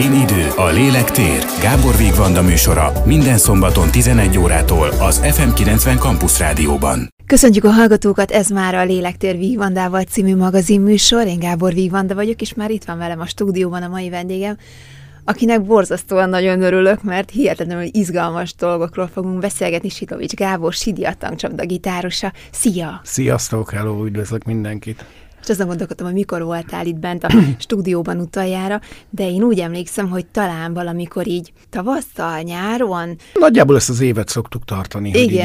Én idő, a lélek tér. Gábor Vigvanda műsora minden szombaton 11 órától az FM90 Campus Rádióban. Köszöntjük a hallgatókat, ez már a Lélektér Vigvandával című magazin műsor. Én Gábor Vigvanda vagyok, és már itt van velem a stúdióban a mai vendégem, akinek borzasztóan nagyon örülök, mert hihetetlenül izgalmas dolgokról fogunk beszélgetni. Silovics Gábor, Sidi a tankcsapda gitárosa. Szia! Sziasztok, hello, üdvözlök mindenkit! És azon gondolkodtam, hogy mikor voltál itt bent a stúdióban utoljára, de én úgy emlékszem, hogy talán valamikor így tavasszal, nyáron. Nagyjából ezt az évet szoktuk tartani, Igen. hogy így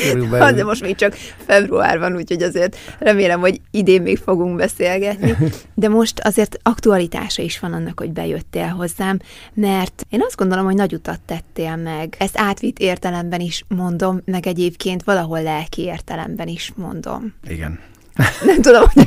évente. de most még csak február van, úgyhogy azért remélem, hogy idén még fogunk beszélgetni. De most azért aktualitása is van annak, hogy bejöttél hozzám, mert én azt gondolom, hogy nagy utat tettél meg. Ezt átvitt értelemben is mondom, meg egyébként valahol lelki értelemben is mondom. Igen. Nem tudom, hogy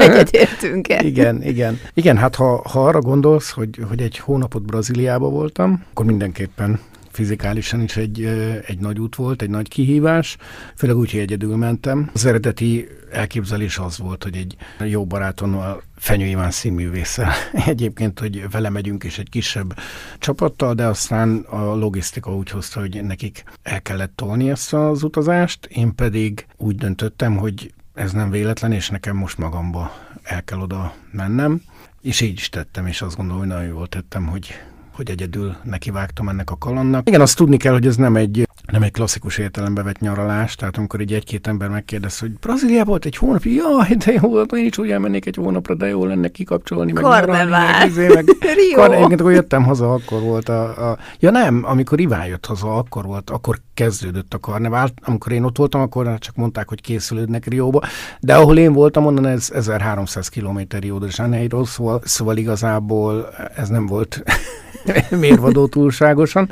egyetértünk-e. Igen, igen. Igen, hát ha, ha arra gondolsz, hogy, hogy egy hónapot Brazíliába voltam, akkor mindenképpen fizikálisan is egy, egy nagy út volt, egy nagy kihívás, főleg úgy, hogy egyedül mentem. Az eredeti elképzelés az volt, hogy egy jó barátommal, Fenyő Iván színművésszel egyébként, hogy vele megyünk is egy kisebb csapattal, de aztán a logisztika úgy hozta, hogy nekik el kellett tolni ezt az utazást, én pedig úgy döntöttem, hogy ez nem véletlen, és nekem most magamba el kell oda mennem. És így is tettem, és azt gondolom, hogy nagyon jól tettem, hogy, hogy egyedül nekivágtam ennek a kalannak. Igen, azt tudni kell, hogy ez nem egy nem egy klasszikus értelembe vett nyaralás, tehát amikor így egy-két ember megkérdez, hogy Brazília volt egy hónap, ja, de jó, én is úgy elmennék egy hónapra, de jó lenne kikapcsolni, meg meg, izé, meg kar, egyébként, akkor jöttem haza, akkor volt a, a, ja nem, amikor Iván jött haza, akkor volt, akkor kezdődött a karnevál, amikor én ott voltam, akkor csak mondták, hogy készülődnek Rióba, de ahol én voltam, onnan ez 1300 km Rio de Janeiro, szóval, szóval igazából ez nem volt mérvadó túlságosan.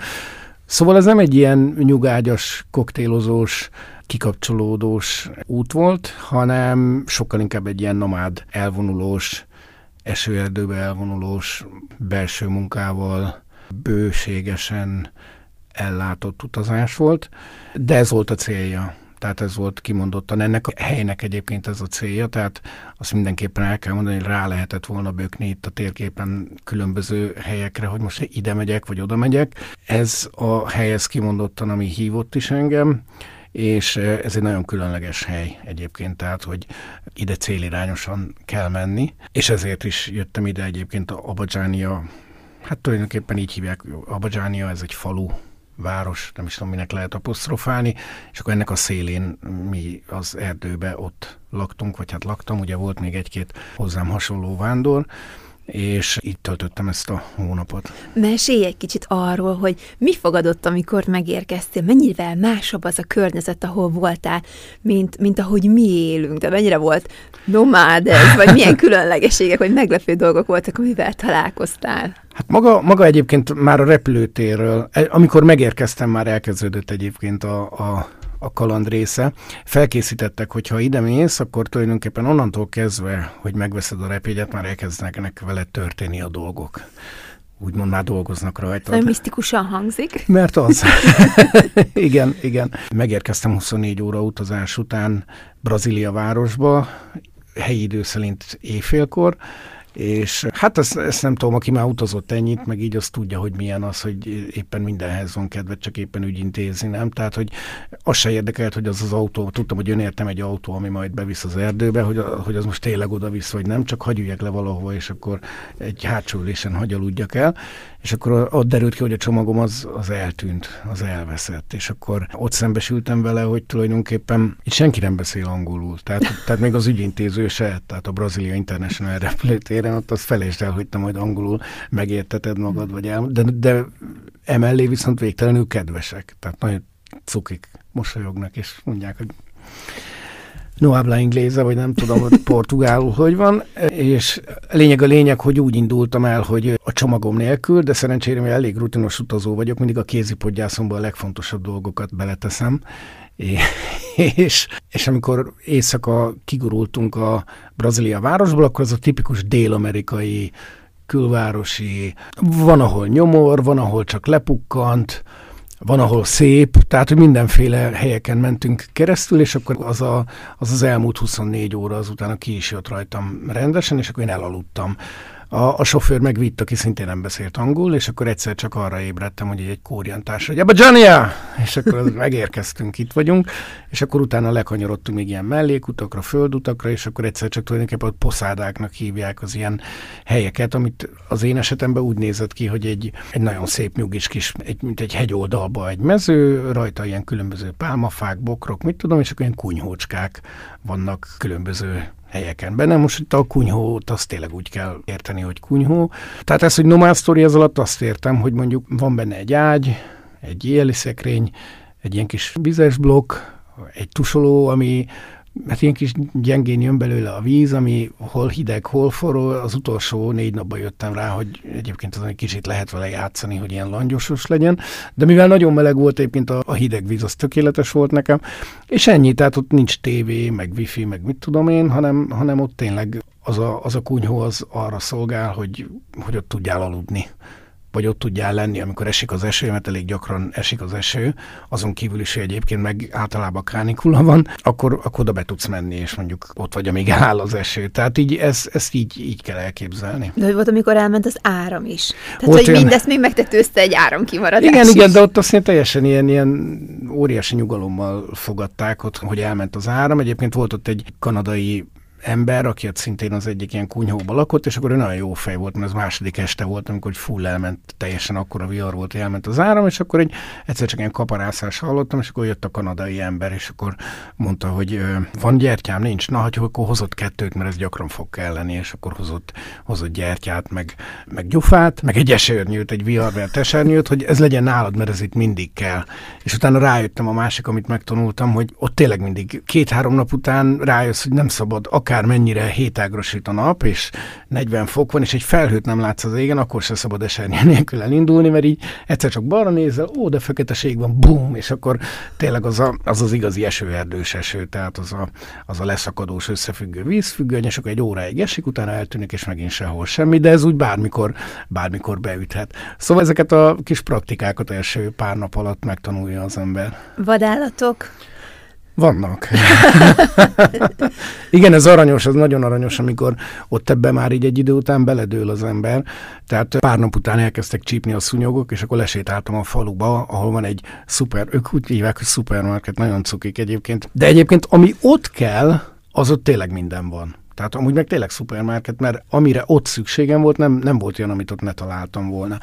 Szóval ez nem egy ilyen nyugágyas, koktélozós, kikapcsolódós út volt, hanem sokkal inkább egy ilyen nomád, elvonulós, esőerdőbe elvonulós, belső munkával, bőségesen ellátott utazás volt, de ez volt a célja. Tehát ez volt kimondottan ennek a helynek egyébként ez a célja, tehát azt mindenképpen el kell mondani, hogy rá lehetett volna bökni itt a térképen különböző helyekre, hogy most ide megyek, vagy oda megyek. Ez a hely, ez kimondottan, ami hívott is engem, és ez egy nagyon különleges hely egyébként, tehát, hogy ide célirányosan kell menni, és ezért is jöttem ide egyébként a Abadzsánia, hát tulajdonképpen így hívják, Abadzsánia, ez egy falu, város, nem is tudom, minek lehet apostrofálni, és akkor ennek a szélén mi az erdőbe ott laktunk, vagy hát laktam, ugye volt még egy-két hozzám hasonló vándor, és itt töltöttem ezt a hónapot. Mesélj egy kicsit arról, hogy mi fogadott, amikor megérkeztél, mennyivel másabb az a környezet, ahol voltál, mint, mint ahogy mi élünk, de mennyire volt nomád ez, vagy milyen különlegességek, vagy meglepő dolgok voltak, amivel találkoztál? Hát maga, maga egyébként már a repülőtérről, e, amikor megérkeztem, már elkezdődött egyébként a, a a kaland része. Felkészítettek, hogy ha ide mész, akkor tulajdonképpen onnantól kezdve, hogy megveszed a repjegyet, már elkezdenek vele történni a dolgok úgymond már dolgoznak rajta. Nem misztikusan hangzik. Mert az. igen, igen. Megérkeztem 24 óra utazás után Brazília városba, helyi idő szerint éjfélkor, és hát ezt, ezt nem tudom, aki már utazott ennyit, meg így azt tudja, hogy milyen az, hogy éppen mindenhez van kedve, csak éppen ügyintézni, nem? Tehát, hogy az se érdekelt, hogy az az autó, tudtam, hogy ön értem egy autó, ami majd bevisz az erdőbe, hogy, hogy az most tényleg oda visz, vagy nem, csak hagyjuljak le valahova, és akkor egy hátsó ülésen hagyaludjak el. És akkor ott derült ki, hogy a csomagom az, az eltűnt, az elveszett. És akkor ott szembesültem vele, hogy tulajdonképpen itt senki nem beszél angolul. Tehát, tehát még az ügyintéző se, tehát a Brazília International repülőtéren, ott az felejtsd el, hogy te majd angolul megérteted magad, vagy el, de, de emellé viszont végtelenül kedvesek. Tehát nagyon cukik mosolyognak, és mondják, hogy no habla inglese, vagy nem tudom, hogy portugálul hogy van, és lényeg a lényeg, hogy úgy indultam el, hogy a csomagom nélkül, de szerencsére, mert elég rutinos utazó vagyok, mindig a kézipodgyászomba a legfontosabb dolgokat beleteszem, és, és amikor éjszaka kigurultunk a Brazília városból, akkor az a tipikus dél-amerikai külvárosi, van, ahol nyomor, van, ahol csak lepukkant, van, ahol szép, tehát hogy mindenféle helyeken mentünk keresztül, és akkor az a, az, az elmúlt 24 óra azután ki is jött rajtam rendesen, és akkor én elaludtam a, a sofőr megvitt, aki szintén nem beszélt angol, és akkor egyszer csak arra ébredtem, hogy egy kóriantás, hogy ebbe Jania! És akkor megérkeztünk, itt vagyunk, és akkor utána lekanyarodtunk még ilyen mellékutakra, földutakra, és akkor egyszer csak tulajdonképpen poszádáknak hívják az ilyen helyeket, amit az én esetemben úgy nézett ki, hogy egy, egy nagyon szép nyugis kis, egy, mint egy hegyoldalba egy mező, rajta ilyen különböző pálmafák, bokrok, mit tudom, és akkor ilyen kunyhócskák vannak különböző helyeken benne. Most itt a kunyhót azt tényleg úgy kell érteni, hogy kunyhó. Tehát ez, hogy nomád sztori, ez alatt azt értem, hogy mondjuk van benne egy ágy, egy éjjeli szekrény, egy ilyen kis vizes blokk, egy tusoló, ami mert ilyen kis gyengén jön belőle a víz, ami hol hideg, hol forró. Az utolsó négy napban jöttem rá, hogy egyébként az egy kicsit lehet vele játszani, hogy ilyen langyosos legyen, de mivel nagyon meleg volt egyébként a, a hideg víz, az tökéletes volt nekem, és ennyi, tehát ott nincs tévé, meg wifi, meg mit tudom én, hanem, hanem ott tényleg az a, az a kunyhó az arra szolgál, hogy, hogy ott tudjál aludni vagy ott tudjál lenni, amikor esik az eső, mert elég gyakran esik az eső, azon kívül is, hogy egyébként meg általában kánikula van, akkor, akkor oda be tudsz menni, és mondjuk ott vagy, amíg eláll az eső. Tehát így ez, ezt így, így kell elképzelni. De volt, amikor elment az áram is. Tehát, volt hogy olyan... mindezt még megtetőzte egy áramkimaradás Igen, is. igen, de ott azt teljesen ilyen, ilyen óriási nyugalommal fogadták ott, hogy elment az áram. Egyébként volt ott egy kanadai ember, aki ott szintén az egyik ilyen kunyhóban lakott, és akkor ő nagyon jó fej volt, mert az második este volt, amikor full elment, teljesen akkor a vihar volt, hogy elment az áram, és akkor egy egyszer csak ilyen kaparászás hallottam, és akkor jött a kanadai ember, és akkor mondta, hogy van gyertyám, nincs, na, hogy akkor hozott kettőt, mert ez gyakran fog kelleni, és akkor hozott, hozott gyertyát, meg, meg gyufát, meg egy esernyőt, egy viharvert esernyőt, hogy ez legyen nálad, mert ez itt mindig kell. És utána rájöttem a másik, amit megtanultam, hogy ott tényleg mindig két-három nap után rájössz, hogy nem szabad, akár mennyire hétágrosít a nap, és 40 fok van, és egy felhőt nem látsz az égen, akkor se szabad esernyő nélkül elindulni, mert így egyszer csak balra nézel, ó, de feketeség van, bum, és akkor tényleg az a, az, az igazi esőerdős eső, tehát az a, az a leszakadós összefüggő vízfüggöny, és akkor egy óráig esik, utána eltűnik, és megint sehol semmi, de ez úgy bármikor, bármikor beüthet. Szóval ezeket a kis praktikákat első pár nap alatt megtanulja az ember. Vadállatok? Vannak. Igen, ez aranyos, ez nagyon aranyos, amikor ott ebbe már így egy idő után beledől az ember. Tehát pár nap után elkezdtek csípni a szúnyogok, és akkor lesétáltam a faluba, ahol van egy szuper, ők úgy hívják, hogy szupermarket, nagyon cukik egyébként. De egyébként, ami ott kell, az ott tényleg minden van. Tehát amúgy meg tényleg szupermarket, mert amire ott szükségem volt, nem, nem volt olyan, amit ott ne találtam volna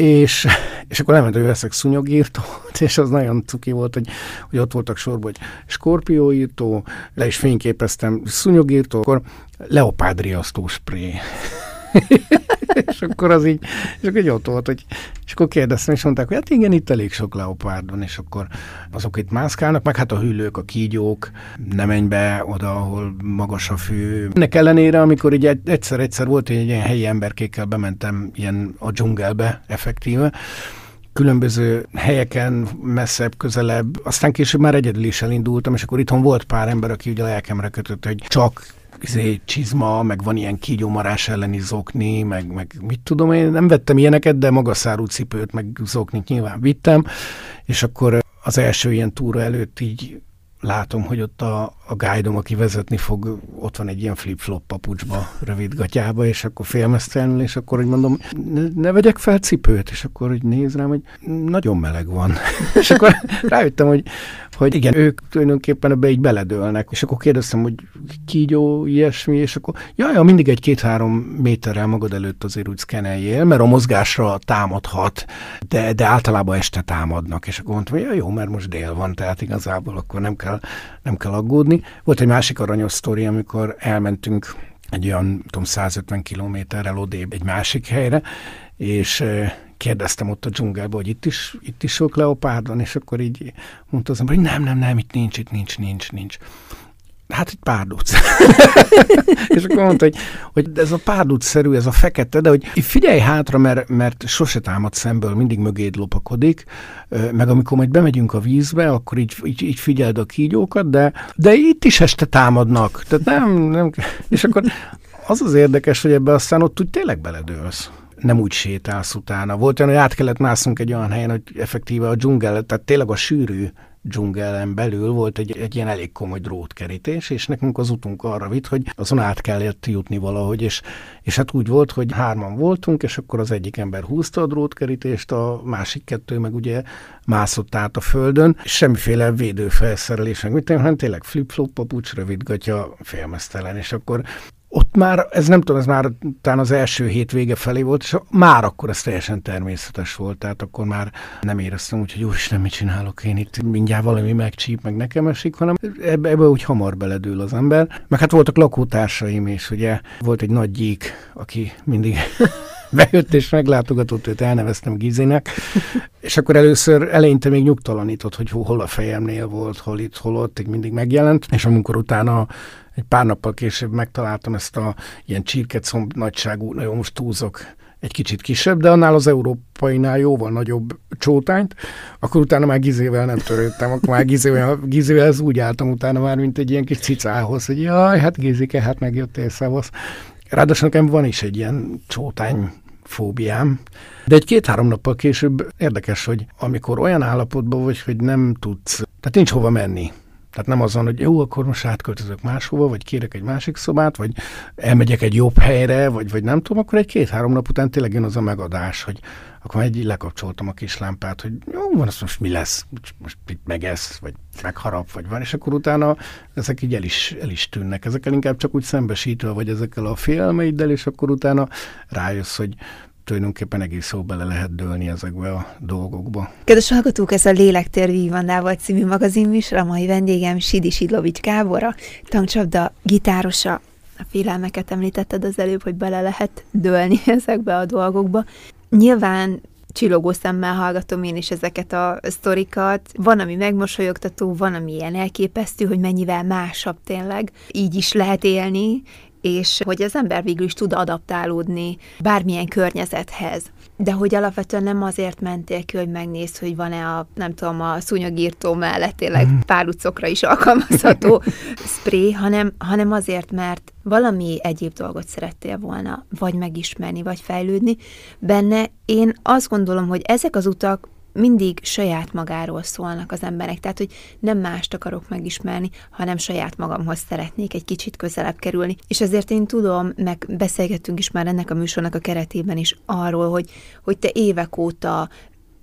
és, és akkor elment, hogy veszek szúnyogírtót, és az nagyon cuki volt, hogy, hogy ott voltak sorban, hogy skorpióírtó, le is fényképeztem szúnyogírtó, akkor leopádriasztó spré. és akkor az így, és akkor így ott volt, hogy, és akkor kérdeztem, és mondták, hogy hát igen, itt elég sok leopárd van, és akkor azok itt mászkálnak, meg hát a hüllők, a kígyók, nem menj be oda, ahol magas a fű. Ennek ellenére, amikor így egyszer-egyszer volt, hogy egy ilyen helyi emberkékkel bementem ilyen a dzsungelbe effektíve, különböző helyeken, messzebb, közelebb. Aztán később már egyedül is elindultam, és akkor itthon volt pár ember, aki ugye a lelkemre kötött, hogy csak izé, csizma, meg van ilyen kígyómarás elleni zokni, meg, meg mit tudom én, nem vettem ilyeneket, de magaszárú cipőt, meg zoknit nyilván vittem, és akkor az első ilyen túra előtt így látom, hogy ott a, a guide aki vezetni fog, ott van egy ilyen flip-flop papucsba, rövid gatyába, és akkor félmeztelenül, és akkor hogy mondom, ne, ne vegyek fel cipőt, és akkor hogy néz rám, hogy nagyon meleg van. és akkor rájöttem, hogy, hogy igen, ők tulajdonképpen ebbe így beledőlnek, és akkor kérdeztem, hogy kígyó, ilyesmi, és akkor jaj, ja, mindig egy két-három méterrel magad előtt azért úgy szkeneljél, mert a mozgásra támadhat, de, de általában este támadnak, és akkor mondtam, hogy ja, jó, mert most dél van, tehát igazából akkor nem kell, nem kell aggódni. Volt egy másik aranyos sztori, amikor elmentünk egy olyan, tudom, 150 kilométerrel odébb egy másik helyre, és kérdeztem ott a dzsungelbe, hogy itt is, itt is sok leopárdon, és akkor így mondta az ember, hogy nem, nem, nem, itt nincs, itt nincs, nincs, nincs. Hát egy párduc. és akkor mondta, hogy, hogy ez a párduc-szerű, ez a fekete, de hogy figyelj hátra, mert, mert sose támad szemből, mindig mögéd lopakodik, meg amikor majd bemegyünk a vízbe, akkor így, így, így figyeld a kígyókat, de, de itt is este támadnak. Tehát nem, nem, és akkor az az érdekes, hogy ebbe aztán ott úgy tényleg beledőlsz nem úgy sétálsz utána. Volt olyan, hogy át kellett másznunk egy olyan helyen, hogy effektíve a dzsungel, tehát tényleg a sűrű dzsungelen belül volt egy, egy ilyen elég komoly drótkerítés, és nekünk az utunk arra vitt, hogy azon át kellett jutni valahogy, és, és hát úgy volt, hogy hárman voltunk, és akkor az egyik ember húzta a drótkerítést, a másik kettő meg ugye mászott át a földön, és semmiféle védőfelszerelés, meg mit hanem tényleg flip-flop, papucs, rövidgatja, félmeztelen, és akkor ott már, ez nem tudom, ez már talán az első hét vége felé volt, és már akkor ez teljesen természetes volt, tehát akkor már nem éreztem úgy, hogy úristen, mit csinálok én itt, mindjárt valami megcsíp, meg nekem esik, hanem ebbe, ebbe úgy hamar beledől az ember. Meg hát voltak lakótársaim is, ugye volt egy nagy gyík, aki mindig bejött és meglátogatott, őt elneveztem Gizinek, és akkor először eleinte még nyugtalanított, hogy hol a fejemnél volt, hol itt, hol ott, mindig megjelent, és amikor utána egy pár nappal később megtaláltam ezt a ilyen csirkecomb nagyságú, nagyon most túlzok, egy kicsit kisebb, de annál az európainál jóval nagyobb csótányt, akkor utána már gizével nem törődtem, akkor már gizével, gizével ez úgy álltam utána már, mint egy ilyen kis cicához, hogy jaj, hát Gizike, hát megjöttél, szevasz. Ráadásul nekem van is egy ilyen csótány fóbiám, de egy két-három nappal később érdekes, hogy amikor olyan állapotban vagy, hogy nem tudsz, tehát nincs hova menni, tehát nem azon, hogy jó, akkor most átköltözök máshova, vagy kérek egy másik szobát, vagy elmegyek egy jobb helyre, vagy, vagy nem tudom, akkor egy két-három nap után tényleg jön az a megadás, hogy akkor egy lekapcsoltam a kis lámpát, hogy jó, van, azt most mi lesz, most itt megesz, vagy megharap, vagy van, és akkor utána ezek így el is, el is tűnnek. Ezekkel inkább csak úgy szembesítve, vagy ezekkel a félelmeiddel, és akkor utána rájössz, hogy tulajdonképpen egész jó bele lehet dőlni ezekbe a dolgokba. Kedves hallgatók, ez a Lélektér Vívandával című magazinműsor, a mai vendégem Sidi Sidlovics Gábor, a tankcsapda gitárosa. A félelmeket említetted az előbb, hogy bele lehet dőlni ezekbe a dolgokba. Nyilván csillogó szemmel hallgatom én is ezeket a sztorikat. Van, ami megmosolyogtató, van, ami ilyen elképesztő, hogy mennyivel másabb tényleg. Így is lehet élni, és hogy az ember végül is tud adaptálódni bármilyen környezethez. De hogy alapvetően nem azért mentél ki, hogy megnézd, hogy van-e a, nem tudom, a szúnyogírtó mellett tényleg mm. utcokra is alkalmazható spray, hanem, hanem azért, mert valami egyéb dolgot szerettél volna, vagy megismerni, vagy fejlődni benne. Én azt gondolom, hogy ezek az utak mindig saját magáról szólnak az emberek, tehát hogy nem mást akarok megismerni, hanem saját magamhoz szeretnék egy kicsit közelebb kerülni. És ezért én tudom, meg beszélgettünk is már ennek a műsornak a keretében is arról, hogy, hogy te évek óta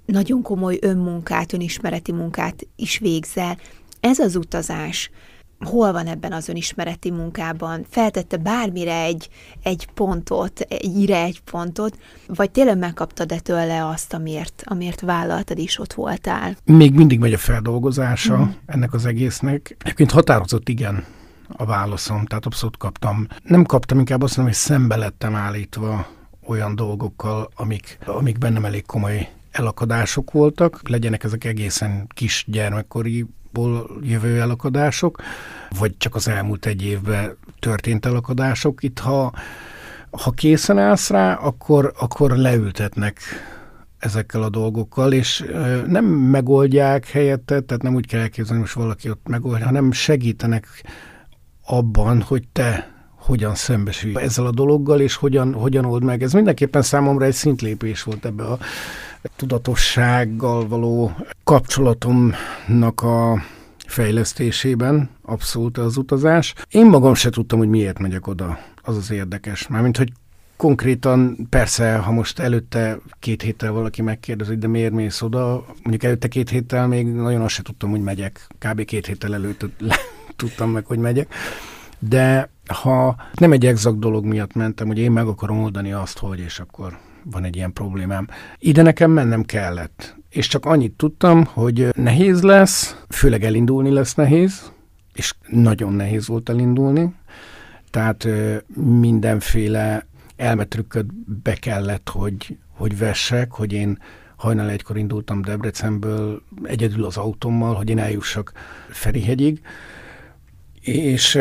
nagyon komoly önmunkát, önismereti munkát is végzel. Ez az utazás, hol van ebben az önismereti munkában, feltette bármire egy, egy pontot, egyre egy pontot, vagy tényleg megkaptad-e tőle azt, amiért, amiért vállaltad és ott voltál? Még mindig megy a feldolgozása mm. ennek az egésznek. Egyébként határozott igen a válaszom, tehát abszolút kaptam. Nem kaptam, inkább azt mondom, hogy szembe lettem állítva olyan dolgokkal, amik, amik bennem elég komoly elakadások voltak, legyenek ezek egészen kis gyermekkori ból jövő elakadások, vagy csak az elmúlt egy évben történt elakadások. Itt, ha, ha készen állsz rá, akkor, akkor leültetnek ezekkel a dolgokkal, és nem megoldják helyette, tehát nem úgy kell elképzelni, hogy valaki ott megoldja, hanem segítenek abban, hogy te hogyan szembesülj ezzel a dologgal, és hogyan, hogyan old meg. Ez mindenképpen számomra egy szintlépés volt ebbe a tudatossággal való kapcsolatomnak a fejlesztésében, abszolút az utazás. Én magam se tudtam, hogy miért megyek oda. Az az érdekes. Mármint, hogy konkrétan persze, ha most előtte két héttel valaki megkérdezi, de miért mész oda, mondjuk előtte két héttel még nagyon azt se tudtam, hogy megyek. Kb. két héttel előtt tudtam meg, hogy megyek. De ha nem egy exakt dolog miatt mentem, hogy én meg akarom oldani azt, hogy, és akkor van egy ilyen problémám. Ide nekem mennem kellett, és csak annyit tudtam, hogy nehéz lesz, főleg elindulni lesz nehéz, és nagyon nehéz volt elindulni, tehát mindenféle elmetrükköt be kellett, hogy, hogy vessek, hogy én hajnal egykor indultam Debrecenből egyedül az autómmal, hogy én eljussak Ferihegyig, és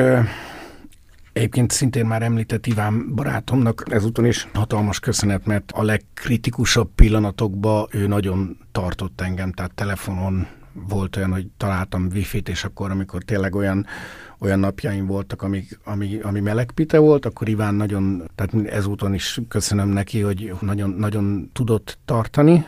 Egyébként szintén már említett Iván barátomnak ezúton is hatalmas köszönet, mert a legkritikusabb pillanatokban ő nagyon tartott engem, tehát telefonon volt olyan, hogy találtam wifi-t, és akkor, amikor tényleg olyan, olyan napjaim voltak, ami, ami, ami melegpite volt, akkor Iván nagyon, tehát ezúton is köszönöm neki, hogy nagyon, nagyon tudott tartani,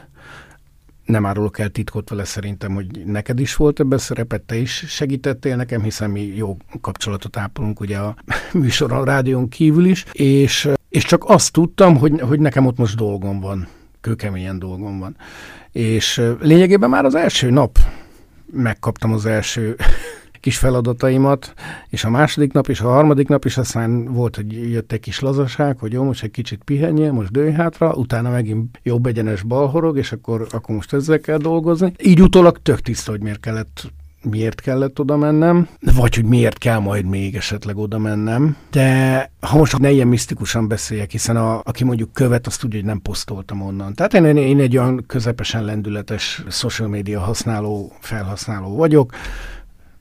nem árulok el titkot vele szerintem, hogy neked is volt ebben szerepet, te is segítettél nekem, hiszen mi jó kapcsolatot ápolunk ugye a műsor a rádión kívül is, és, és csak azt tudtam, hogy, hogy nekem ott most dolgom van, kőkeményen dolgom van. És lényegében már az első nap megkaptam az első kis feladataimat, és a második nap és a harmadik nap is aztán volt, hogy jött egy kis lazaság, hogy jó, most egy kicsit pihenjél, most dőj hátra, utána megint jobb egyenes balhorog, és akkor, akkor most ezzel kell dolgozni. Így utólag tök tiszta, hogy miért kellett miért kellett oda mennem, vagy hogy miért kell majd még esetleg oda mennem. De ha most ne ilyen misztikusan beszéljek, hiszen a, aki mondjuk követ, azt tudja, hogy nem posztoltam onnan. Tehát én, én egy olyan közepesen lendületes social media használó, felhasználó vagyok,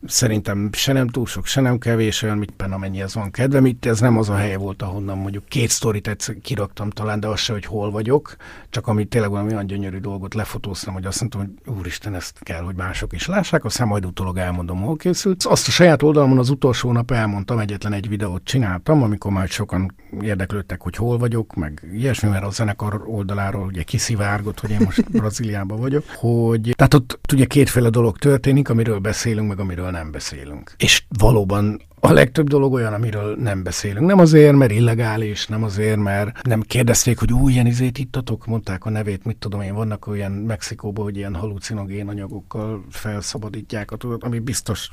szerintem se nem túl sok, se nem kevés, olyan, mit amennyi ez van kedvem. Itt ez nem az a hely volt, ahonnan mondjuk két sztorit egyszer kiraktam talán, de az se, hogy hol vagyok, csak amit tényleg valami olyan gyönyörű dolgot lefotóztam, hogy azt mondtam, hogy úristen, ezt kell, hogy mások is lássák, aztán majd utólag elmondom, hol készült. Azt a saját oldalamon az utolsó nap elmondtam, egyetlen egy videót csináltam, amikor már sokan érdeklődtek, hogy hol vagyok, meg ilyesmi, mert a zenekar oldaláról ugye kiszivárgott, hogy én most Brazíliában vagyok, hogy tehát ott ugye kétféle dolog történik, amiről beszélünk, meg amiről nem beszélünk. És valóban a legtöbb dolog olyan, amiről nem beszélünk. Nem azért, mert illegális, nem azért, mert nem kérdezték, hogy új, ilyen izét ittatok, mondták a nevét, mit tudom én, vannak olyan Mexikóban, hogy ilyen halucinogén anyagokkal felszabadítják a tudat, ami biztos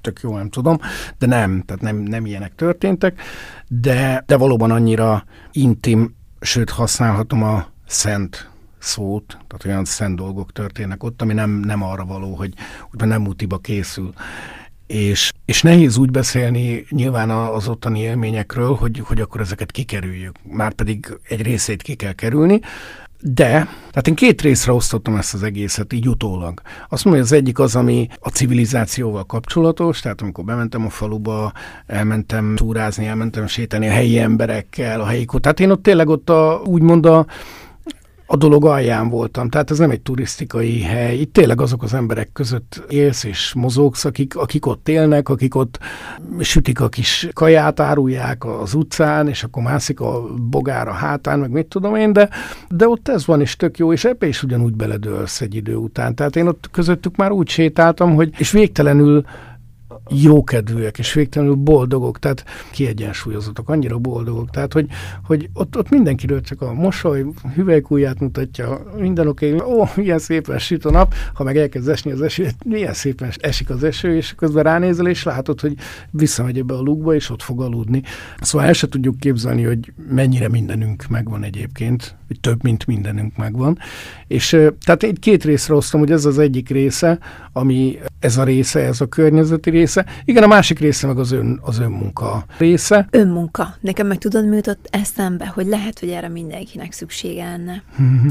tök jó, nem tudom, de nem, tehát nem, nem ilyenek történtek, de, de valóban annyira intim, sőt használhatom a szent szót, tehát olyan szent dolgok történnek ott, ami nem, nem arra való, hogy úgymond nem mutiba készül. És, és nehéz úgy beszélni nyilván az ottani élményekről, hogy, hogy akkor ezeket kikerüljük. Már pedig egy részét ki kell kerülni, de, tehát én két részre osztottam ezt az egészet, így utólag. Azt mondom, hogy az egyik az, ami a civilizációval kapcsolatos, tehát amikor bementem a faluba, elmentem túrázni, elmentem sétálni a helyi emberekkel, a helyi... Tehát én ott tényleg ott a, úgymond a, a dolog alján voltam. Tehát ez nem egy turisztikai hely. Itt tényleg azok az emberek között élsz és mozogsz, akik, akik ott élnek, akik ott sütik a kis kaját, árulják az utcán, és akkor mászik a bogár a hátán, meg mit tudom én, de, de ott ez van is tök jó, és ebbe is ugyanúgy beledőlsz egy idő után. Tehát én ott közöttük már úgy sétáltam, hogy és végtelenül jókedvűek és végtelenül boldogok, tehát kiegyensúlyozottak, annyira boldogok, tehát hogy, hogy ott, ott mindenkiről csak a mosoly, hüvelykújját mutatja, minden oké, okay, ó, milyen szépen süt a nap, ha meg elkezd esni az eső, milyen szépen esik az eső, és közben ránézel, és látod, hogy visszamegy ebbe a lukba, és ott fog aludni. Szóval el se tudjuk képzelni, hogy mennyire mindenünk megvan egyébként, hogy több, mint mindenünk megvan. És tehát egy két részre osztom, hogy ez az egyik része, ami ez a része, ez a környezeti része. Igen, a másik része meg az, ön, az önmunka része. Önmunka. Nekem meg tudod, mi jutott eszembe, hogy lehet, hogy erre mindenkinek szüksége lenne.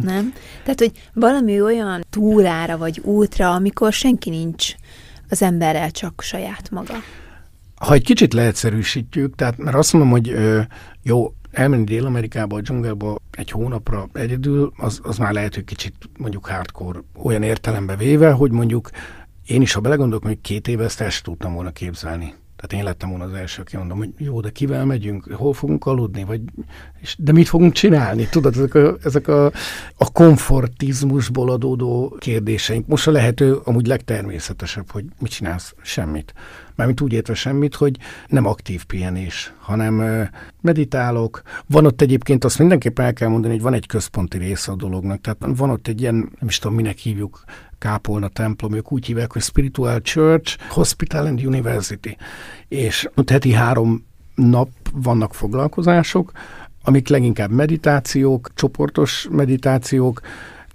nem? Tehát, hogy valami olyan túrára vagy útra, amikor senki nincs az emberrel, csak saját maga. Ha egy kicsit leegyszerűsítjük, tehát mert azt mondom, hogy ö, jó, elmenni Dél-Amerikába, a dzsungelba egy hónapra egyedül, az, az már lehet, hogy kicsit mondjuk hardcore olyan értelembe véve, hogy mondjuk én is, ha belegondolok, hogy két éve ezt el sem tudtam volna képzelni. Tehát én lettem volna az első, aki mondom, hogy jó, de kivel megyünk, hol fogunk aludni, vagy, és, de mit fogunk csinálni? Tudod, ezek a, ezek a, a komfortizmusból adódó kérdéseink. Most a lehető amúgy legtermészetesebb, hogy mit csinálsz? Semmit. Mármint úgy értve semmit, hogy nem aktív pihenés, hanem meditálok. Van ott egyébként, azt mindenképpen el kell mondani, hogy van egy központi része a dolognak. Tehát van ott egy ilyen, nem is tudom, minek hívjuk, kápolna templom, ők úgy hívják, hogy Spiritual Church, Hospital and University. És ott heti három nap vannak foglalkozások, amik leginkább meditációk, csoportos meditációk,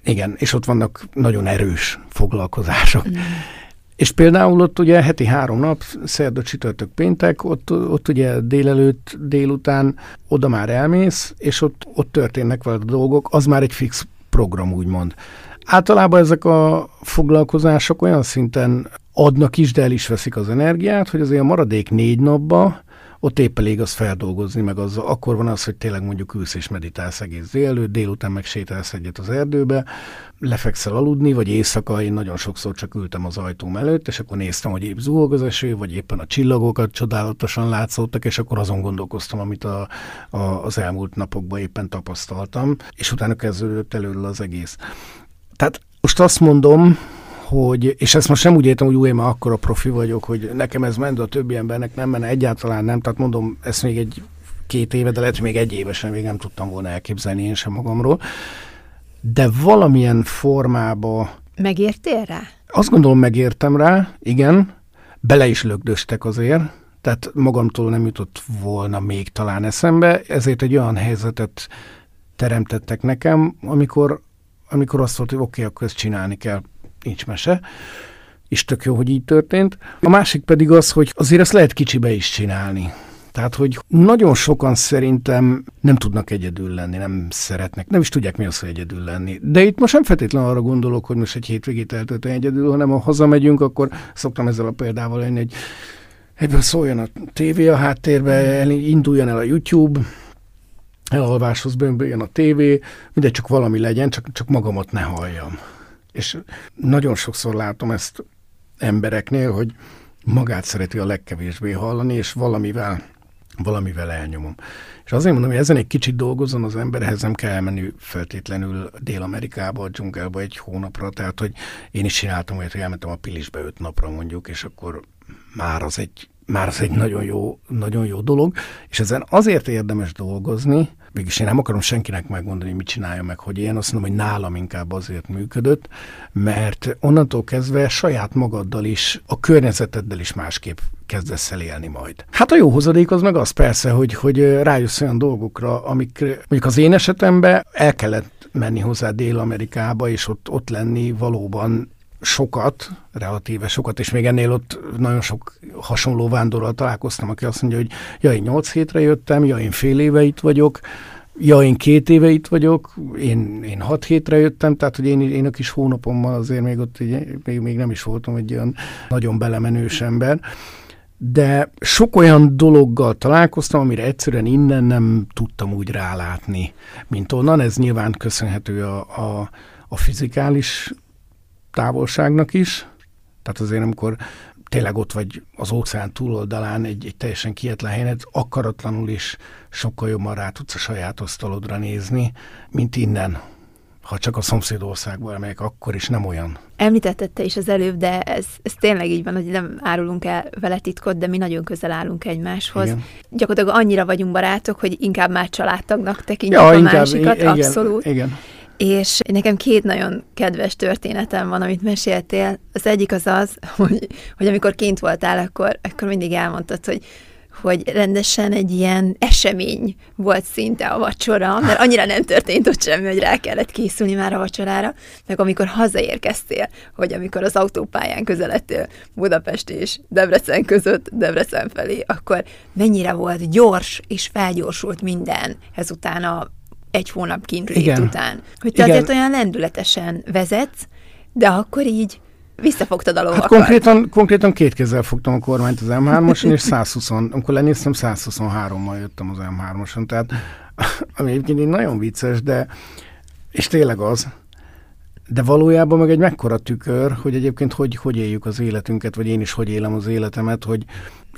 igen, és ott vannak nagyon erős foglalkozások. Mm. És például ott ugye heti három nap, szerda, csütörtök, péntek, ott, ott ugye délelőtt, délután oda már elmész, és ott, ott történnek veled dolgok, az már egy fix program, úgymond. Általában ezek a foglalkozások olyan szinten adnak is, de el is veszik az energiát, hogy azért a maradék négy napba ott épp elég az feldolgozni, meg az, akkor van az, hogy tényleg mondjuk ülsz és meditálsz egész délelőtt, délután meg sétálsz egyet az erdőbe, lefekszel aludni, vagy éjszaka, én nagyon sokszor csak ültem az ajtóm előtt, és akkor néztem, hogy épp zúg az eső, vagy éppen a csillagokat csodálatosan látszottak, és akkor azon gondolkoztam, amit a, a, az elmúlt napokban éppen tapasztaltam, és utána kezdődött előről az egész. Tehát Most azt mondom, hogy, és ezt most sem úgy értem, hogy új, már akkora profi vagyok, hogy nekem ez ment, a többi embernek nem menne, egyáltalán nem. Tehát mondom, ezt még egy két éve, de lehet, hogy még egy évesen még nem tudtam volna elképzelni én sem magamról. De valamilyen formába... Megértél rá? Azt gondolom, megértem rá, igen. Bele is lögdöstek azért, tehát magamtól nem jutott volna még talán eszembe, ezért egy olyan helyzetet teremtettek nekem, amikor, amikor azt volt, hogy oké, okay, akkor ezt csinálni kell, nincs mese, és tök jó, hogy így történt. A másik pedig az, hogy azért ezt lehet kicsibe is csinálni. Tehát, hogy nagyon sokan szerintem nem tudnak egyedül lenni, nem szeretnek, nem is tudják mi az, hogy egyedül lenni. De itt most nem feltétlenül arra gondolok, hogy most egy hétvégét eltölteni egyedül, hanem ha hazamegyünk, akkor szoktam ezzel a példával lenni, hogy egyből szóljon a tévé a háttérbe, induljon el a YouTube, elalváshoz bömböljön a tévé, mindegy, csak valami legyen, csak, csak magamat ne halljam. És nagyon sokszor látom ezt embereknél, hogy magát szereti a legkevésbé hallani, és valamivel valamivel elnyomom. És azért mondom, hogy ezen egy kicsit dolgozzon az emberhez, nem kell elmenni feltétlenül Dél-Amerikába, a dzsungelbe egy hónapra, tehát hogy én is csináltam hogy elmentem a Pilisbe öt napra mondjuk, és akkor már az egy már az egy nagyon jó, nagyon jó dolog, és ezen azért érdemes dolgozni, mégis én nem akarom senkinek megmondani, mit csinálja meg, hogy én azt mondom, hogy nálam inkább azért működött, mert onnantól kezdve saját magaddal is, a környezeteddel is másképp kezdesz el élni majd. Hát a jó hozadék az meg az persze, hogy, hogy rájössz olyan dolgokra, amik mondjuk az én esetemben el kellett menni hozzá Dél-Amerikába, és ott, ott lenni valóban sokat, relatíve sokat, és még ennél ott nagyon sok hasonló vándorral találkoztam, aki azt mondja, hogy ja, én nyolc hétre jöttem, ja, én fél éve itt vagyok, ja, én két éve itt vagyok, én, én hat hétre jöttem, tehát hogy én, én a kis hónapommal azért még ott még, még nem is voltam egy olyan nagyon belemenős ember, de sok olyan dologgal találkoztam, amire egyszerűen innen nem tudtam úgy rálátni, mint onnan. Ez nyilván köszönhető a, a, a fizikális távolságnak is. Tehát azért, amikor tényleg ott vagy az óceán túloldalán egy, egy teljesen kietlen helyen, akaratlanul is sokkal jobban rá tudsz a saját asztalodra nézni, mint innen, ha csak a szomszédországból emelyek, akkor is nem olyan. Említetted te is az előbb, de ez, ez tényleg így van, hogy nem árulunk el vele titkot, de mi nagyon közel állunk egymáshoz. Igen. Gyakorlatilag annyira vagyunk barátok, hogy inkább már családtagnak tekintjük ja, a inkább, másikat, igen, abszolút. Igen. És nekem két nagyon kedves történetem van, amit meséltél. Az egyik az az, hogy, hogy amikor kint voltál, akkor, akkor mindig elmondtad, hogy hogy rendesen egy ilyen esemény volt szinte a vacsora, mert annyira nem történt ott semmi, hogy rá kellett készülni már a vacsorára, meg amikor hazaérkeztél, hogy amikor az autópályán közeledtél Budapest és Debrecen között, Debrecen felé, akkor mennyire volt gyors és felgyorsult minden ezután a egy hónap kint lét után. Hogy te Igen. azért olyan lendületesen vezetsz, de akkor így visszafogtad a lovakat. Hát konkrétan, konkrétan két kézzel fogtam a kormányt az M3-oson, és 120, amikor lenéztem, 123-mal jöttem az M3-oson. Tehát, ami egyébként nagyon vicces, de és tényleg az, de valójában meg egy mekkora tükör, hogy egyébként hogy, hogy éljük az életünket, vagy én is hogy élem az életemet, hogy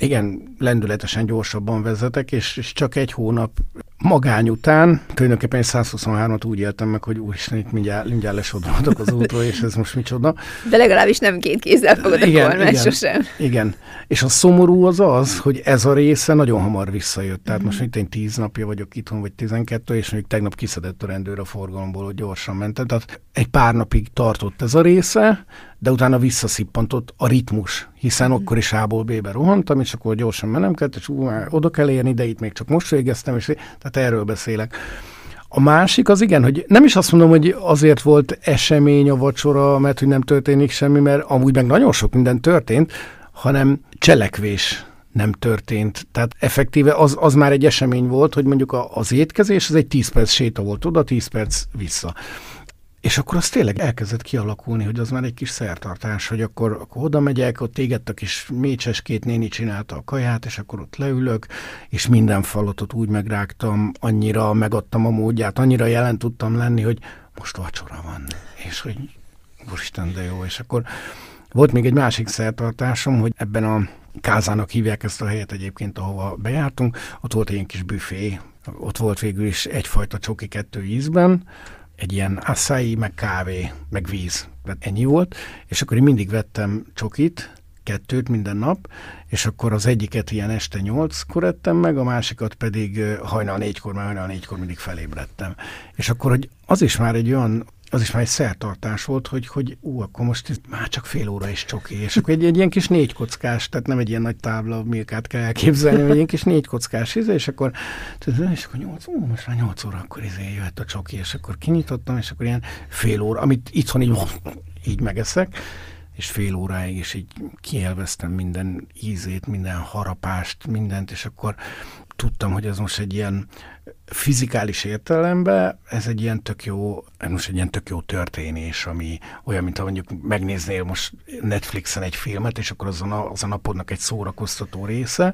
igen, lendületesen gyorsabban vezetek, és, és csak egy hónap magány után, tulajdonképpen 123-at úgy éltem meg, hogy úristen, itt mindjárt, mindjárt lesodródok az útról, és ez most micsoda. De legalábbis nem két kézzel fogod igen, a kormány igen, sosem. Igen, és a szomorú az az, hogy ez a része nagyon hamar visszajött. Tehát mm. most itt én 10 napja vagyok itthon, vagy 12, és még tegnap kiszedett a rendőr a forgalomból, hogy gyorsan mentem. Tehát egy pár napig tartott ez a része, de utána visszaszippantott a ritmus, hiszen mm. akkor is A-ból B-be rohantam, és akkor gyorsan menem kellett, és ú, oda kell érni, de itt még csak most végeztem, és tehát erről beszélek. A másik az igen, hogy nem is azt mondom, hogy azért volt esemény a vacsora, mert hogy nem történik semmi, mert amúgy meg nagyon sok minden történt, hanem cselekvés nem történt. Tehát effektíve az, az már egy esemény volt, hogy mondjuk az étkezés, az egy 10 perc séta volt oda, 10 perc vissza. És akkor az tényleg elkezdett kialakulni, hogy az már egy kis szertartás, hogy akkor, akkor oda megyek, ott égett a kis mécseskét néni csinálta a kaját, és akkor ott leülök, és minden falatot úgy megrágtam, annyira megadtam a módját, annyira jelen tudtam lenni, hogy most vacsora van, és hogy úristen, de jó, és akkor volt még egy másik szertartásom, hogy ebben a Kázának hívják ezt a helyet egyébként, ahova bejártunk, ott volt egy kis büfé, ott volt végül is egyfajta csoki kettő ízben, egy ilyen assai, meg kávé, meg víz. ennyi volt, és akkor én mindig vettem csokit, kettőt minden nap, és akkor az egyiket ilyen este nyolckor ettem meg, a másikat pedig hajnal négykor, mert hajnal négykor mindig felébredtem. És akkor, hogy az is már egy olyan az is már egy szertartás volt, hogy, hogy ú, akkor most már csak fél óra is csoki, és akkor egy, egy ilyen kis négy kockás, tehát nem egy ilyen nagy tábla, milkát kell elképzelni, hanem egy ilyen kis négy kockás izé, és akkor, és akkor nyolc, ú, most már nyolc óra, akkor izé jöhet a csoki, és akkor kinyitottam, és akkor ilyen fél óra, amit itthon így, így megeszek, és fél óráig is így kielveztem minden ízét, minden harapást, mindent, és akkor tudtam, hogy ez most egy ilyen fizikális értelemben ez egy ilyen tök jó, most egy ilyen tök jó történés, ami olyan, mint ha mondjuk megnéznél most Netflixen egy filmet, és akkor az a, az a napodnak egy szórakoztató része,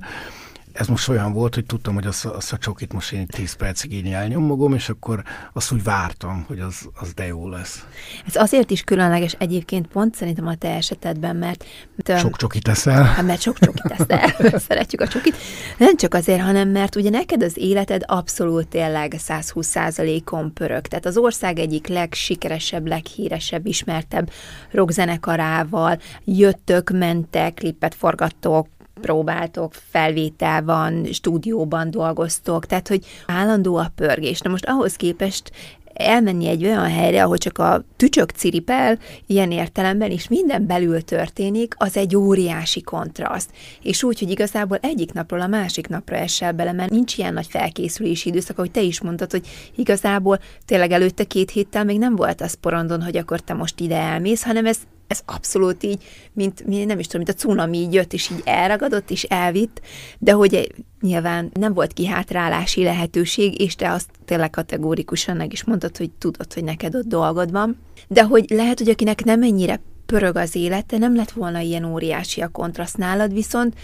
ez most olyan volt, hogy tudtam, hogy azt, azt a csokit most én 10 percig így elnyomogom, és akkor azt úgy vártam, hogy az, az de jó lesz. Ez azért is különleges egyébként pont szerintem a te esetedben, mert... mert sok csokit eszel. Hát, mert sok csokit eszel. Szeretjük a csokit. Nem csak azért, hanem mert ugye neked az életed abszolút tényleg 120% on pörög. Tehát az ország egyik legsikeresebb, leghíresebb, ismertebb rockzenekarával jöttök, mentek, klippet forgattok, próbáltok, felvétel van, stúdióban dolgoztok, tehát hogy állandó a pörgés. Na most ahhoz képest elmenni egy olyan helyre, ahol csak a tücsök ciripel, ilyen értelemben, és minden belül történik, az egy óriási kontraszt. És úgy, hogy igazából egyik napról a másik napra esel bele, mert nincs ilyen nagy felkészülési időszak, ahogy te is mondtad, hogy igazából tényleg előtte két héttel még nem volt az porondon, hogy akkor te most ide elmész, hanem ez ez abszolút így, mint nem is tudom, mint a cunami így jött, és így elragadott, és elvitt, de hogy nyilván nem volt kihátrálási lehetőség, és te azt tényleg kategórikusan meg is mondtad, hogy tudod, hogy neked ott dolgod van, de hogy lehet, hogy akinek nem ennyire pörög az élete, nem lett volna ilyen óriási a kontraszt nálad, viszont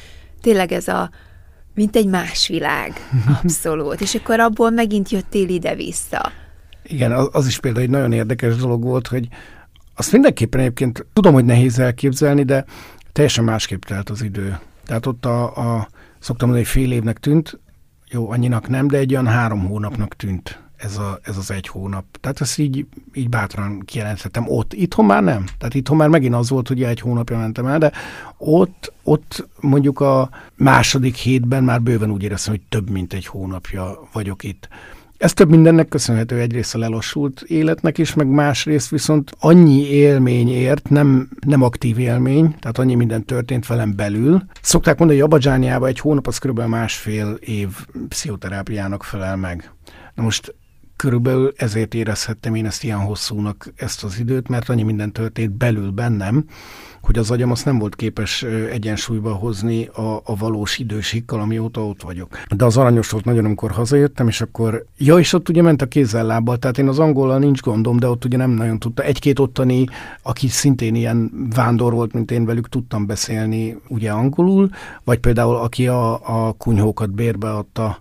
tényleg ez a mint egy más világ, abszolút. És akkor abból megint jöttél ide-vissza. Igen, az, az is például egy nagyon érdekes dolog volt, hogy azt mindenképpen egyébként tudom, hogy nehéz elképzelni, de teljesen másképp telt az idő. Tehát ott a, a szoktam mondani, hogy fél évnek tűnt, jó, annyinak nem, de egy olyan három hónapnak tűnt ez, a, ez az egy hónap. Tehát ezt így, így bátran kijelenthetem ott. Itthon már nem. Tehát itthon már megint az volt, hogy egy hónapja mentem el, de ott, ott mondjuk a második hétben már bőven úgy éreztem, hogy több mint egy hónapja vagyok itt. Ez több mindennek köszönhető egyrészt a lelassult életnek is, meg másrészt viszont annyi élmény ért, nem, nem aktív élmény, tehát annyi minden történt velem belül. Szokták mondani, hogy Abadzsániában egy hónap az kb. másfél év pszichoterápiának felel meg. Na most körülbelül ezért érezhettem én ezt ilyen hosszúnak ezt az időt, mert annyi minden történt belül bennem, hogy az agyam azt nem volt képes egyensúlyba hozni a, a valós idősikkal, amióta ott vagyok. De az aranyos volt nagyon, amikor hazajöttem, és akkor, ja, és ott ugye ment a kézzel lábbal, tehát én az angolal nincs gondom, de ott ugye nem nagyon tudta. Egy-két ottani, aki szintén ilyen vándor volt, mint én velük, tudtam beszélni ugye angolul, vagy például aki a, a kunyhókat bérbe adta,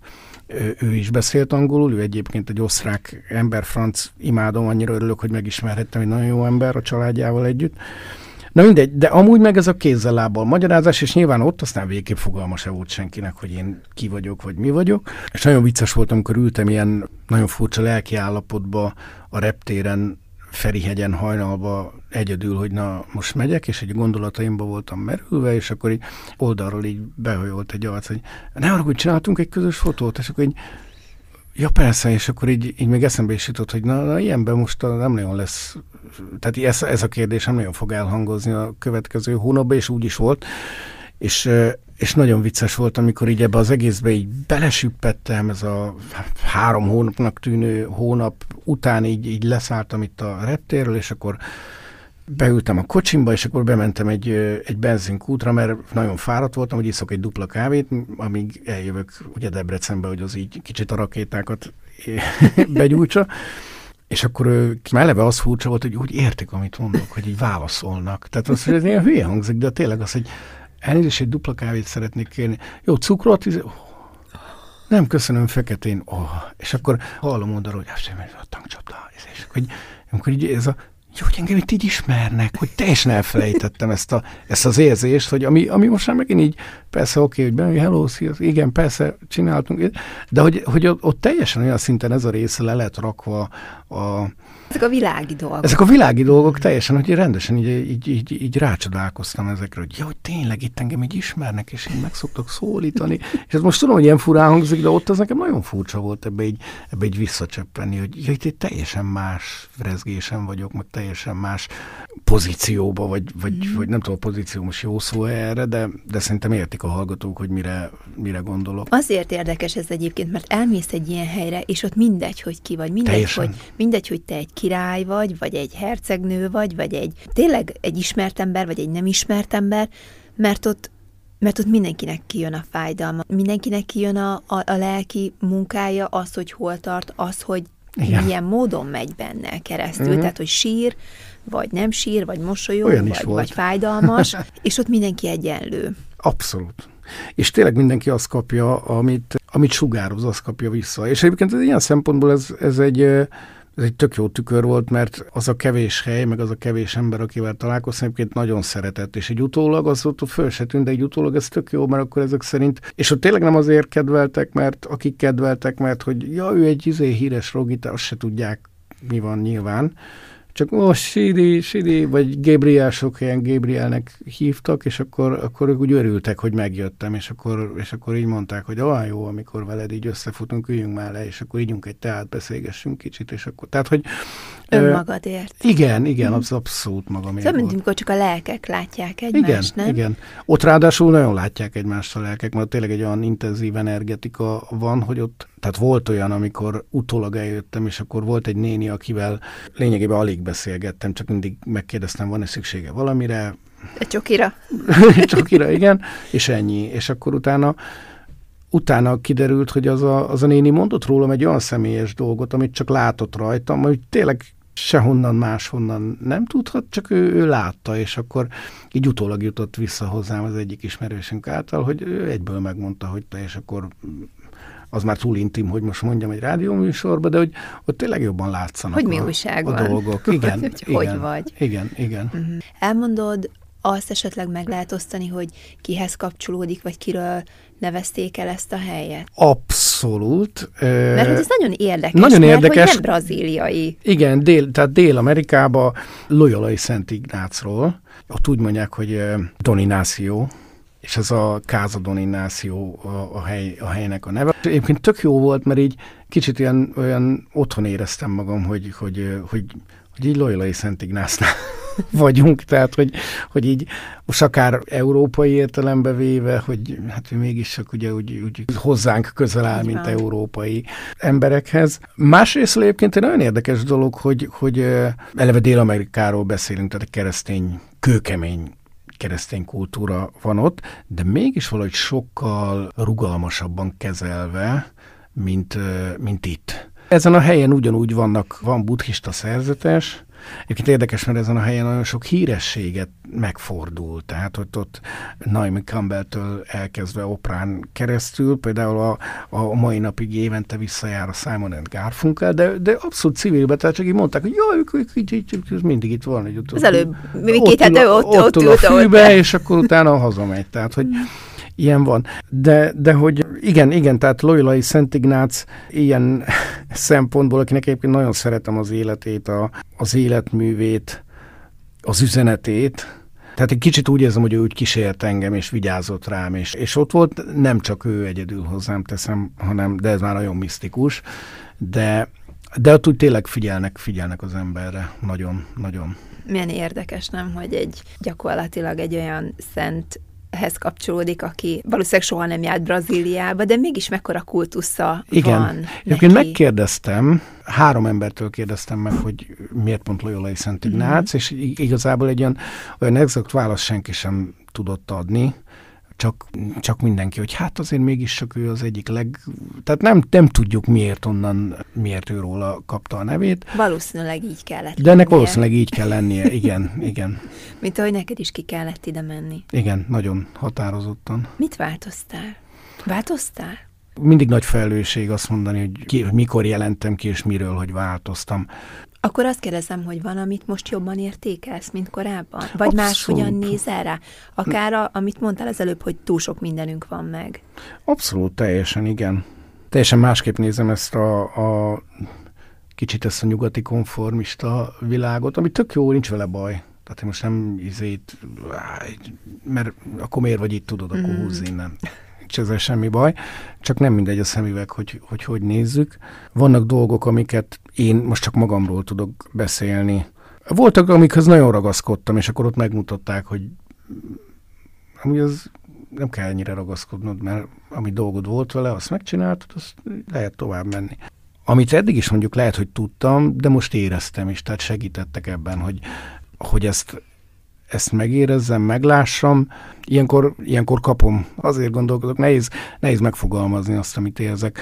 ő is beszélt angolul, ő egyébként egy osztrák ember, franc, imádom, annyira örülök, hogy megismerhettem, egy nagyon jó ember a családjával együtt. Na mindegy, de amúgy meg ez a kézzel lábbal magyarázás, és nyilván ott aztán végképp fogalma se volt senkinek, hogy én ki vagyok, vagy mi vagyok. És nagyon vicces volt, amikor ültem ilyen nagyon furcsa lelki állapotba a reptéren, Ferihegyen hajnalba egyedül, hogy na most megyek, és egy gondolataimba voltam merülve, és akkor így oldalról így behajolt egy arc, hogy ne arra, hogy csináltunk egy közös fotót, és akkor így Ja persze, és akkor így, így még eszembe is jutott, hogy na, na ilyenben most nem nagyon lesz, tehát ez, ez a kérdés nem nagyon fog elhangozni a következő hónapban, és úgy is volt. És, és nagyon vicces volt, amikor így ebbe az egészbe így belesüppettem, ez a három hónapnak tűnő hónap után így, így leszálltam itt a reptérről, és akkor beültem a kocsimba, és akkor bementem egy, egy benzinkútra, mert nagyon fáradt voltam, hogy iszok egy dupla kávét, amíg eljövök ugye Debrecenbe, hogy az így kicsit a rakétákat begyújtsa. És akkor melleve az furcsa volt, hogy úgy értik, amit mondok, hogy így válaszolnak. Tehát az, hogy ez ilyen hülye hangzik, de tényleg az, hogy elnézést, egy dupla kávét szeretnék kérni. Jó, cukrot, nem, köszönöm, feketén. Oh. És akkor hallom oldalról, hogy a tankcsapda. És akkor, így, amikor így ez a jó, hogy engem itt így ismernek, hogy teljesen elfelejtettem ezt, a, ezt az érzést, hogy ami, ami most már megint így, persze oké, okay, hogy hello, szia, igen, persze, csináltunk, de hogy, hogy ott, ott teljesen olyan szinten ez a része le lett rakva a, ezek a világi dolgok. Ezek a világi dolgok teljesen, hogy rendesen így, így, így, így rácsodálkoztam ezekre, hogy jó, hogy tényleg itt engem így ismernek, és én meg szoktak szólítani. és ez most tudom, hogy ilyen furán hangzik, de ott az nekem nagyon furcsa volt ebbe így, ebbe így visszacseppenni, hogy ja, itt egy teljesen más rezgésen vagyok, meg teljesen más pozícióba, vagy, vagy, mm. vagy nem tudom, a pozíció most jó szó erre, de, de szerintem értik a hallgatók, hogy mire, mire gondolok. Azért érdekes ez egyébként, mert elmész egy ilyen helyre, és ott mindegy, hogy ki vagy, mindegy, hogy, mindegy hogy te egy király vagy, vagy egy hercegnő vagy, vagy egy tényleg egy ismert ember, vagy egy nem ismert ember, mert ott mert ott mindenkinek kijön a fájdalma, mindenkinek kijön a, a, a lelki munkája, az, hogy hol tart, az, hogy Igen. milyen módon megy benne keresztül, uh-huh. tehát, hogy sír, vagy nem sír, vagy mosolyog, vagy, vagy fájdalmas, és ott mindenki egyenlő. Abszolút. És tényleg mindenki azt kapja, amit, amit sugároz, azt kapja vissza. És egyébként ilyen szempontból ez, ez egy ez egy tök jó tükör volt, mert az a kevés hely, meg az a kevés ember, akivel találkoztam, egyébként nagyon szeretett, és egy utólag az ott föl se tűnt, de egy utólag ez tök jó, mert akkor ezek szerint, és ott tényleg nem azért kedveltek, mert akik kedveltek, mert hogy ja, ő egy izé híres rogita, azt se tudják, mi van nyilván, csak oh, Sidi, Sidi, vagy Gabriel, sok helyen Gabrielnek hívtak, és akkor, akkor ők úgy örültek, hogy megjöttem, és akkor, és akkor így mondták, hogy olyan jó, amikor veled így összefutunk, üljünk már le, és akkor ígyunk egy teát, beszélgessünk kicsit, és akkor, tehát, hogy Önmagadért. Igen, igen, az abszolút magamért Szóval, mint amikor csak a lelkek látják egymást, igen, nem? Igen, ott ráadásul nagyon látják egymást a lelkek, mert tényleg egy olyan intenzív energetika van, hogy ott, tehát volt olyan, amikor utólag eljöttem, és akkor volt egy néni, akivel lényegében alig beszélgettem, csak mindig megkérdeztem, van-e szüksége valamire. Egy csokira. csokira, igen, és ennyi. És akkor utána utána kiderült, hogy az a, az a néni mondott rólam egy olyan személyes dolgot, amit csak látott rajtam, hogy tényleg sehonnan máshonnan nem tudhat, csak ő, ő látta, és akkor így utólag jutott vissza hozzám az egyik ismerősünk által, hogy ő egyből megmondta, hogy te, és akkor az már túl intim, hogy most mondjam egy rádióműsorba, de hogy ott tényleg jobban látszanak hogy mi a, újság a dolgok. Igen, hogy, igen, hogy vagy. Igen, igen. Uh-huh. Elmondod azt esetleg meg lehet osztani, hogy kihez kapcsolódik, vagy kiről nevezték el ezt a helyet? Abszolút. Mert ez nagyon érdekes, nagyon mert érdekes. hogy nem brazíliai. Igen, dél, tehát Dél-Amerikába Loyolai Szent Ignácról, ott úgy mondják, hogy Donináció, és ez a Casa Donináció a, a, hely, a helynek a neve. Egyébként tök jó volt, mert így kicsit ilyen, olyan otthon éreztem magam, hogy, hogy, hogy, hogy így Loyolai Szent Ignásznál vagyunk, tehát hogy, hogy így most akár európai értelembe véve, hogy hát mégis csak ugye úgy, úgy hozzánk közel áll, mint európai emberekhez. Másrészt egyébként egy nagyon érdekes dolog, hogy, hogy eleve Dél-Amerikáról beszélünk, tehát a keresztény, kőkemény keresztény kultúra van ott, de mégis valahogy sokkal rugalmasabban kezelve, mint, mint itt. Ezen a helyen ugyanúgy vannak, van buddhista szerzetes, Egyébként érdekes, mert ezen a helyen nagyon sok hírességet megfordul, tehát ott, ott Naomi Campbell-től elkezdve oprán keresztül, például a, a mai napig évente visszajár a Simon and Garfunkel, de, de abszolút civilbe, tehát csak így mondták, hogy jaj, ők, ők, ők, ők, ők mindig itt van. Hogy ott, Az előbb, két hete ott, ott, ott, ül a fűbe, és akkor utána hazamegy, tehát hogy ilyen van. De, de hogy igen, igen, tehát Loyolai Szent Ignác ilyen szempontból, akinek egyébként nagyon szeretem az életét, a, az életművét, az üzenetét, tehát egy kicsit úgy érzem, hogy ő úgy kísért engem, és vigyázott rám, és, és ott volt, nem csak ő egyedül hozzám teszem, hanem, de ez már nagyon misztikus, de, de ott úgy tényleg figyelnek, figyelnek az emberre, nagyon, nagyon. Milyen érdekes, nem, hogy egy gyakorlatilag egy olyan szent hez kapcsolódik, aki valószínűleg soha nem járt Brazíliába, de mégis mekkora kultusza Igen. van Egyébként megkérdeztem, három embertől kérdeztem meg, hogy miért pont Loyolai Szent Ignác, mm. és igazából egy olyan, olyan exakt választ senki sem tudott adni csak, csak mindenki, hogy hát azért mégis csak ő az egyik leg... Tehát nem, nem tudjuk miért onnan, miért ő róla kapta a nevét. Valószínűleg így kellett De ennek lennie. valószínűleg így kell lennie, igen, igen. Mint ahogy neked is ki kellett ide menni. Igen, nagyon határozottan. Mit változtál? Változtál? Mindig nagy felelősség azt mondani, hogy, ki, hogy mikor jelentem ki, és miről, hogy változtam. Akkor azt kérdezem, hogy van, amit most jobban értékelsz, mint korábban? Vagy máshogyan nézel rá? Akár, a, amit mondtál az előbb, hogy túl sok mindenünk van meg. Abszolút, teljesen, igen. Teljesen másképp nézem ezt a, a kicsit ezt a nyugati konformista világot, ami tök jó, nincs vele baj. Tehát én most nem izét, mert akkor miért vagy itt, tudod, akkor mm. húzz innen. Nincs ezzel semmi baj, csak nem mindegy a szemüveg, hogy, hogy hogy nézzük. Vannak dolgok, amiket én most csak magamról tudok beszélni. Voltak, amikhez nagyon ragaszkodtam, és akkor ott megmutatták, hogy amúgy az nem kell ennyire ragaszkodnod, mert ami dolgod volt vele, azt megcsináltad, azt lehet tovább menni. Amit eddig is mondjuk lehet, hogy tudtam, de most éreztem is, tehát segítettek ebben, hogy, hogy ezt, ezt megérezzem, meglássam, ilyenkor, ilyenkor kapom. Azért gondolkodok, nehéz, nehéz megfogalmazni azt, amit érzek.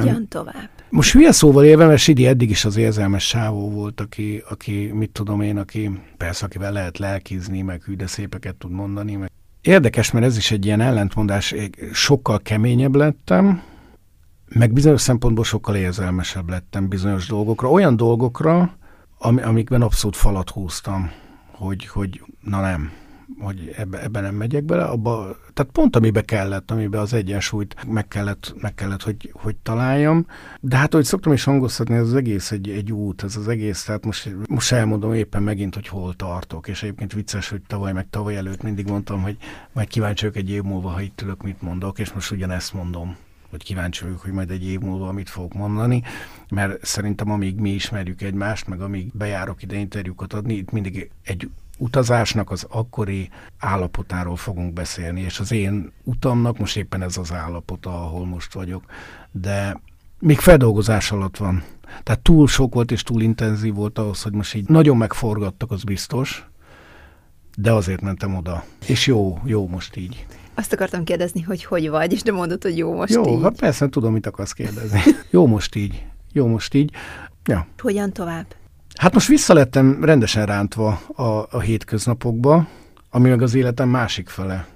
Ugyan tovább. Most hülye szóval élve, mert Sidi eddig is az érzelmes sávó volt, aki, aki, mit tudom én, aki persze, akivel lehet lelkizni, meg hű, de szépeket tud mondani. Meg. Érdekes, mert ez is egy ilyen ellentmondás, sokkal keményebb lettem, meg bizonyos szempontból sokkal érzelmesebb lettem bizonyos dolgokra, olyan dolgokra, ami, amikben abszolút falat húztam, hogy, hogy na nem, hogy ebbe, ebbe nem megyek bele, abba, tehát pont amibe kellett, amibe az egyensúlyt meg kellett, meg kellett hogy, hogy találjam. De hát, ahogy szoktam is hangoztatni, ez az egész egy, egy út, ez az egész, tehát most, most elmondom éppen megint, hogy hol tartok, és egyébként vicces, hogy tavaly meg tavaly előtt mindig mondtam, hogy majd kíváncsi vagyok egy év múlva, ha itt ülök, mit mondok, és most ugyanezt mondom hogy kíváncsi vagyok, hogy majd egy év múlva mit fogok mondani, mert szerintem amíg mi ismerjük egymást, meg amíg bejárok ide interjúkat adni, itt mindig egy utazásnak az akkori állapotáról fogunk beszélni, és az én utamnak most éppen ez az állapota, ahol most vagyok, de még feldolgozás alatt van. Tehát túl sok volt és túl intenzív volt ahhoz, hogy most így nagyon megforgattak, az biztos, de azért mentem oda. És jó, jó most így. Azt akartam kérdezni, hogy hogy vagy, és de mondod, hogy jó most jó, így. Jó, hát persze tudom, mit akarsz kérdezni. jó most így. Jó most így. Ja. Hogyan tovább? Hát most visszalettem rendesen rántva a, a hétköznapokba, ami meg az életem másik fele.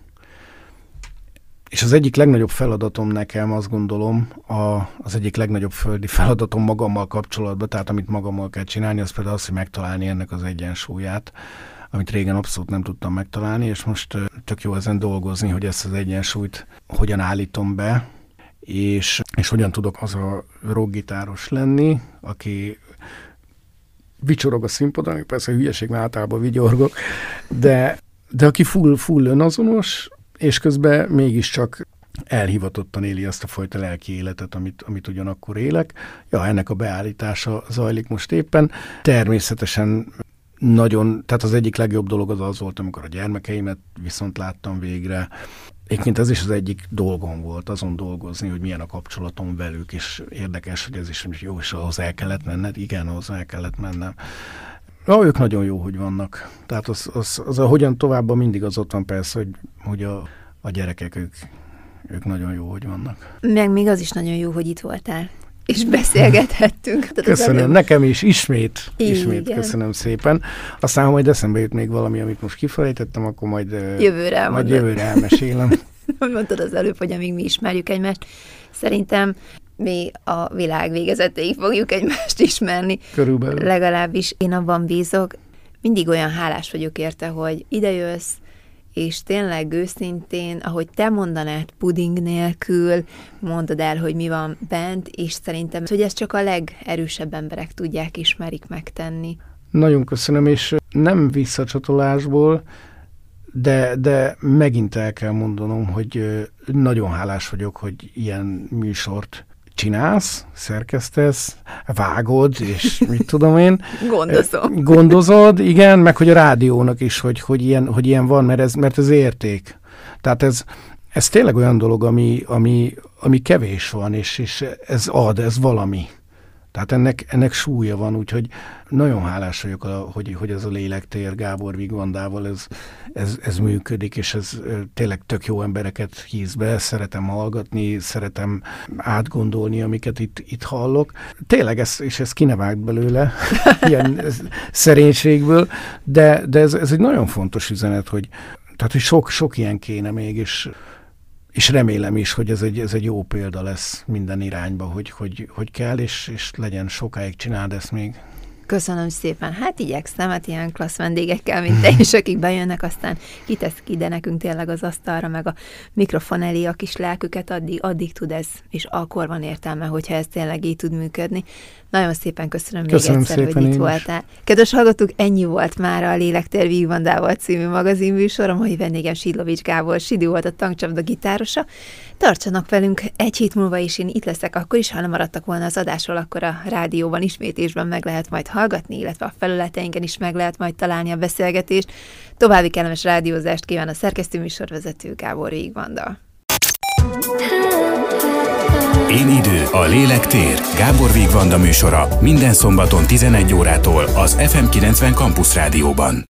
És az egyik legnagyobb feladatom nekem, azt gondolom, a, az egyik legnagyobb földi feladatom magammal kapcsolatban, tehát amit magammal kell csinálni, az például az, hogy megtalálni ennek az egyensúlyát amit régen abszolút nem tudtam megtalálni, és most tök jó ezen dolgozni, hogy ezt az egyensúlyt hogyan állítom be, és, és hogyan tudok az a rockgitáros lenni, aki vicsorog a színpadon, persze hülyeség, mert általában vigyorgok, de, de aki full, full önazonos, és közben mégiscsak elhivatottan éli azt a fajta lelki életet, amit, amit ugyanakkor élek. Ja, ennek a beállítása zajlik most éppen. Természetesen nagyon, tehát az egyik legjobb dolog az az volt, amikor a gyermekeimet viszont láttam végre. Egyébként ez is az egyik dolgom volt, azon dolgozni, hogy milyen a kapcsolatom velük, és érdekes, hogy ez is jó, és ahhoz el kellett menned, igen, ahhoz el kellett mennem. Ja, ők nagyon jó, hogy vannak. Tehát az, az, az a hogyan tovább mindig az ott van persze, hogy, hogy a, a gyerekek, ők, ők nagyon jó, hogy vannak. Meg még az is nagyon jó, hogy itt voltál és beszélgethettünk. Tehát köszönöm, előbb... nekem is, ismét, Igen. ismét köszönöm szépen. Aztán, ha majd eszembe jut még valami, amit most kifelejtettem, akkor majd jövőre, majd jövőre elmesélem. Mondtad az előbb, hogy amíg mi ismerjük egymást, szerintem mi a világ végezetéig fogjuk egymást ismerni. Körülbelül. Legalábbis én abban bízok. Mindig olyan hálás vagyok érte, hogy idejössz, és tényleg őszintén, ahogy te mondanád puding nélkül, mondod el, hogy mi van bent, és szerintem, hogy ezt csak a legerősebb emberek tudják, ismerik megtenni. Nagyon köszönöm, és nem visszacsatolásból, de, de megint el kell mondanom, hogy nagyon hálás vagyok, hogy ilyen műsort csinálsz, szerkesztesz, vágod, és mit tudom én. Gondozom. Gondozod, igen, meg hogy a rádiónak is, hogy, hogy, ilyen, hogy ilyen van, mert ez, mert ez érték. Tehát ez, ez tényleg olyan dolog, ami, ami, ami kevés van, és, és ez ad, ez valami. Tehát ennek, ennek súlya van, úgyhogy nagyon hálás vagyok, hogy, hogy ez a lélektér Gábor Vigvandával ez, ez, ez működik, és ez tényleg tök jó embereket híz be, szeretem hallgatni, szeretem átgondolni, amiket itt, itt hallok. Tényleg, ez, és ez kinevágt belőle, ilyen szerénységből, de, de ez, ez egy nagyon fontos üzenet, hogy tehát, hogy sok, sok ilyen kéne még, és és remélem is, hogy ez egy, ez egy jó példa lesz minden irányba, hogy, hogy, hogy kell, és, és legyen sokáig csináld ezt még. Köszönöm szépen. Hát igyekszem, hát ilyen klassz vendégekkel, mint te is, akik bejönnek, aztán kitesz ki ide nekünk tényleg az asztalra, meg a mikrofon elé a kis lelküket, addig, addig tud ez, és akkor van értelme, hogyha ez tényleg így tud működni. Nagyon szépen köszönöm, köszönöm még egyszer, hogy itt voltál. Kedves hallgatók, ennyi volt már a Lélektér Vígvandával című magazinműsor. A mai vendégem Sidlovics Gábor, Sidi volt a tankcsapda gitárosa. Tartsanak velünk egy hét múlva is, én itt leszek, akkor is, ha nem maradtak volna az adásról, akkor a rádióban ismétésben meg lehet majd hallgatni, illetve a felületeinken is meg lehet majd találni a beszélgetést. További kellemes rádiózást kíván a szerkesztőműsorvezető Gábor Végvanda. Én idő, a lélek tér. Gábor Vigvanda műsora minden szombaton 11 órától az FM90 Campus Rádióban.